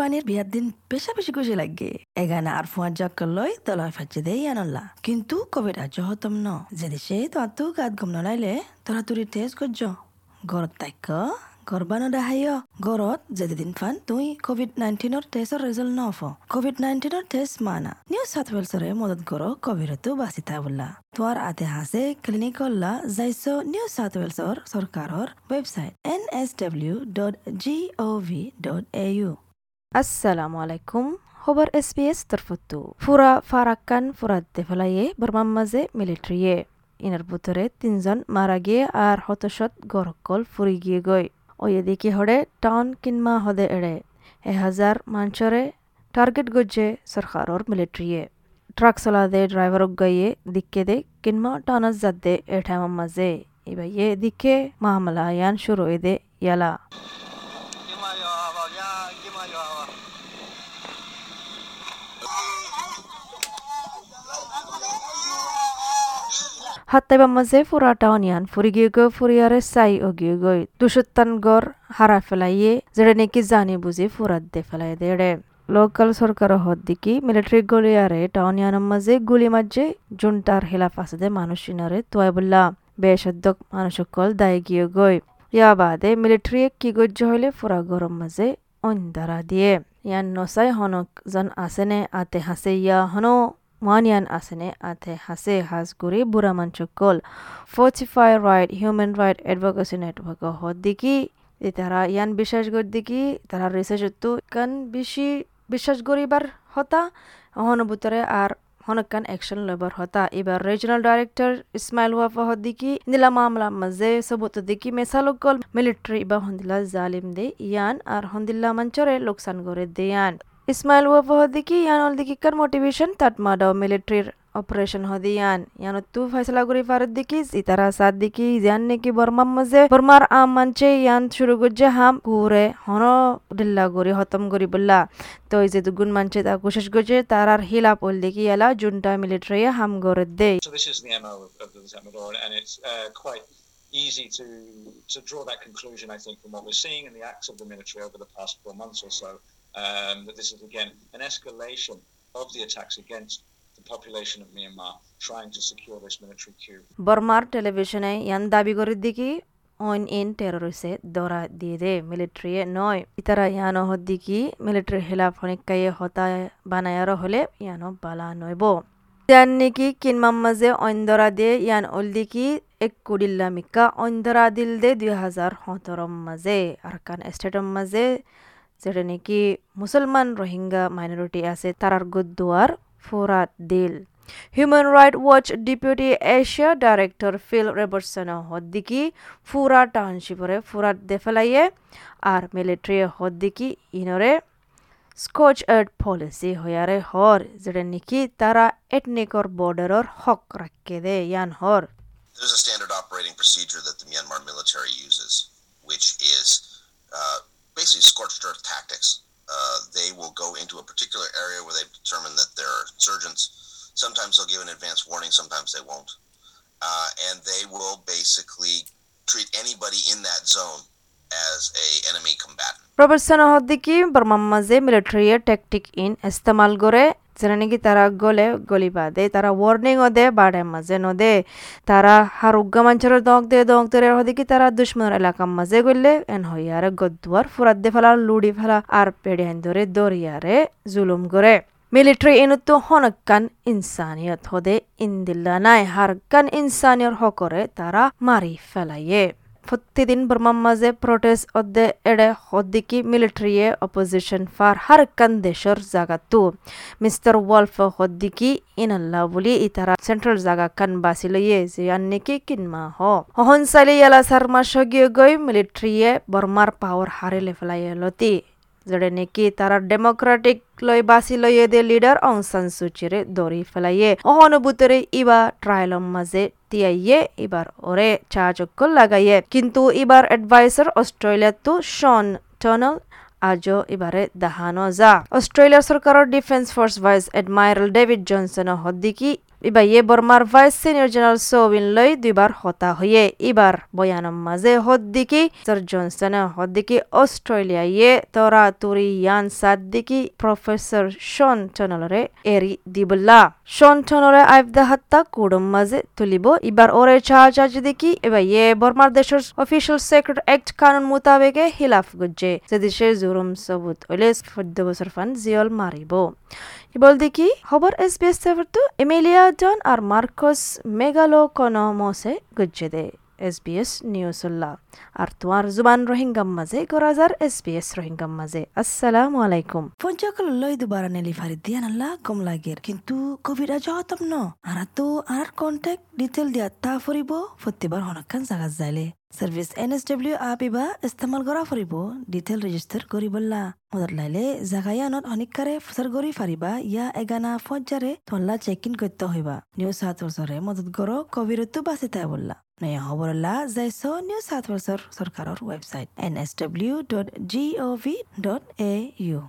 বাণীর বিয়ার দিন বেশা বেশি খুশি লাগে এগানা আর ফুয়ার জক্কর লই তলয় ফাঁচে দেই আনল্লা। কিন্তু কোভিড আজ হতম ন। যে দেশে তো আত গাত গম নলাইলে, তোরা তুরি টেস্ট করছ গরত তাইক গরবানো দেখাইয় গরত যেদিন ফান তুই কোভিড নাইন্টিনের টেস্টর রেজাল্ট নফ। কোভিড নাইন্টিনের টেস্ট মানা। নিউ সাউথ ওয়েলসরে মদত করো কোভিডতো বাঁচিতা বললা তোয়ার আতে হাসে ক্লিনিক করলা যাইছ নিউ সাউথ ওয়েলসর সরকারর website N S W dot G O V dot A U assalamu alaikum. SBS তরফতু ফুরা ফারাক্কান ফুরাদ্দে ফেলাইয়ে বর্মার মাঝে মিলিটারিয়ে ইনার ভিতরে তিনজন মারা গিয়ে আর হতশত গরকল ফুরি গিয়ে গই ওই এদিকে হড়ে টাউন কিনমা হদে এড়ে এ হাজার মাঞ্চরে টার্গেট গজ্জে সরকারর মিলিটারিয়ে ট্রাক চলাদে ড্রাইভার গাইয়ে দিকে দে কিনমা টাউনাস যাদে এ ঠাইমার মাঝে ইবাইয়ে দিকে মামলা ইয়ান শুরু দে ইয়ালা হাত্তাইবা মাঝে ফুরাটা অনিয়ান। ফুরি গিয়ে গো ফুরিয়ারে সাই ও গিয়ে গই দুশত্তান গড় হারা ফেলাইয়ে যেটা নাকি জানি বুঝি ফুরাত দে ফেলাই দেড়ে লোকাল সরকার হদ দিকি মিলিটারি গলিয়ারে টাউনিয়ানের মাঝে গুলি মাঝে জুনটার হেলাফ আছে দে মানুষ ইনারে তোয়াই বললা বেশদ্দক মানুষ সকল দায় গিয়ে গই ইয়া বাদে মিলিটারি কি গজ্য হইলে ফুরা গরম মাঝে অন্দারা দিয়ে। ইয়ান নসাই হনক জন আসেনে আতে হাসে ইয়া হনো আসেনে আতে হাসে হাসগুড়ি বুড়া মানচকল Fortify Right Human Right Advocacy Network হদ্দিকি তারা ইয়ান বিশ্বাস দিকি তারা রিসার্চ কান বেশি বিশ্বাস করিবার হতা অহনুভূতরে আর হনকান অ্যাকশন লবার হতা এবার রিজনাল ডাইরেক্টর ইসমাইল ওয়াফা হদ্দিকি নিলা মামলা মাঝে সবুত দিকি মেসালকল মিলিটারি বা হন্দিলা জালিম দে ইয়ান আর হন্দিল্লা মঞ্চরে লোকসান করে দেয়ান ইসমাইল ওয়াফা হদ্দিকি ইয়ান অলদিকিকার মোটিভেশন তাট মাডাও মিলিটারির অপারেশন হদিয়ান ইয়ানো। তু ফয়সলা করি ফারত দিকি ইতারা সাদ দিকি জান নেকি বর্মার মাঝে বর্মার আম মানছে ইয়ান শুরু করছে হাম কুরে হন ডিল্লা করি হতম করি বললা। তো এই যে দুগুন মানছে তা কোশিশ করছে তার আর হিলা পল দেখি এলা জুনটা মিলিটারি হাম করে দে So this is the MO of, of the Zemador, and it's uh, easy to to draw that conclusion, I think, from what we're seeing in the acts of the military over the past four months or so, um, that this is again an escalation of the attacks against population of Myanmar, trying to secure this military coup. বর্মার টেলিভিশনে ইয়ান দাবি করে দিকি on in টেররিসে দরা দিয়ে দে military নয় ইতারা ইয়ানো হদ্দিকি military হেলাফ অনেকাইয়ে হতা বানায়ার হলে ইয়ানো বালা নইব ইয়ান নেকি কিনমাম মাঝে অন্দরা দে ইয়ান অলদিকি এক কুডিল্লা মিকা অন্দরা দিল দে দুই হাজার সতেরম মাঝে আরকান স্টেটম মাঝে যেটা নাকি মুসলমান রোহিঙ্গা মাইনরিটি আছে তারার গুদ্দুয়ার ফোরাত দিল Human Right Watch deputy Asia director Phil Robertson হদ্দিকি ফুরা টাউনশিপরে ফুরাত দেফেলাইয়ে আর মিলিটারি হদ্দিকি ইনরে স্কচ এড পলিসি হয়ারে হর যেটা নাকি তারা এটনিকর বর্ডারর হক রাখে দে ইয়ান হর There's a standard operating procedure that the Myanmar military uses, which is uh, basically scorched earth tactics. Uh, they will go into a particular area where they've determined that there are insurgents. Sometimes they'll give an advance warning, sometimes they won't. Uh, and they will basically treat anybody in that zone as a enemy combatant. ইন ইস্তেমাল করে? যেটা নাকি তারা গলে গলিবা দে তারা warning ও দে বাড়ে মাঝে ন দে তারা হারুগ্গা মাঞ্চের দক দে দক দে হদিকি তারা দুশ্মনের এলাকার মাঝে গলে, এন হইয়ারে গদ্দুয়ার ফুরাত দে ফেলা, লুড়ি ফেলা, আর পেড়ে ধরে দরিয়ারে জুলুম করে। মিলিটারি ইনুতো হনকান ইনসানিয়ত হদে, ইন্দিল্লা নাই হারকান ইনসানিয়র হকরে তারা মারি ফেলাইয়ে। প্রতিদিন বর্মার মাঝে প্রোটেস্ট অদ্দে এড়ে হদ্দিকি মিলিটারিয়ে অপোজিশন ফার হার কান দেশর জাগাতো মিস্টার ওয়ালফ হদ্দিকি ইনাল্লা বলি ইতারা সেন্ট্রাল জাগা কান বাসি লইয়ে যে আন্নিকি কিনমা হ হহন সালি ইয়ালা সারমা সগিয়ে গই মিলিটারিয়ে বর্মার পাওয়ার হারিলে ফেলাইয়ে লতি যেটা নাকি তারা ডেমোক্রেটিক লৈ বাছি লইয়ে দে লিডার অং সান সুচিরে দরি ফেলাইয়ে। অহনুভূতরে ইবা ট্রায়ালর মাঝে তিয়াইয়ে এবার ওরে চাচক্য লাগাইয়ে। কিন্তু এবার অ্যাডভাইসার অস্ট্রেলিয়া তো শন টনাল আজও এবারে দেখানো যা অস্ট্রেলিয়ার সরকারের defence force vice admiral David Johnson হদ্দিকি ইবা ইয়ে বর্মার ভাইস সিনিয়র জেনারেল সোবিন লই দুইবার হতা হয়ে এবার বয়ানম মাঝে হদ্দিকি স্যার জনসনে হদ্দিকি অস্ট্রেলিয়া ইয়ে তরা তুরি ইয়ান সাদ্দিকি প্রফেসর শন টনলরে এরি দিবলা শন টনরে আইফদা হাত্তা কুড়ম মাঝে তুলিব এবার ওরে চার্জ দেখি এবার ইয়ে বর্মার দেশের অফিসিয়াল সেক্রেট অ্যাক্ট কানুন মোতাবেকে হিলাফ গুজ্জে যে দেশের জুরুম সবুত হইলে চৈধ্য বছর ফান জিয়ল মারিব ইবল দেখি খবর S B S Emilia Don আর মার্কস মেগালো কনমসে গুজ্জে এস বি এস নিউজুল্লাহ আর তোমার জুবান রোহিঙ্গাম মাঝে গরাজার এস বি এস রোহিঙ্গাম মাঝে আসসালামু আলাইকুম পঞ্চকল লই দুবার নেলি ফারি দিয়ান আল্লাহ কম লাগের কিন্তু কোভিড আজ হতম ন আর তো আর কন্ট্যাক্ট ডিটেল দিয়া তা ফরিব প্রতিবার হনকান জাগাত যাইলে service N S W app ইবা ইস্তেমাল করা ফুরিব ডিটেল রেজিস্টার করি বললা মদত লাইলে জাগায়ানত অনিকারে ফুসার গরি ফারিবা ইয়া এগানা ফজ্জারে তল্লা চেক ইন করতে হইবা নিউ সাত বছরে মদত গরো কোভিডতো বাঁচি তাই বললা নয়া খবরলা যাইছ নিউ সাত বছর সরকারের website N S W dot G O V dot A U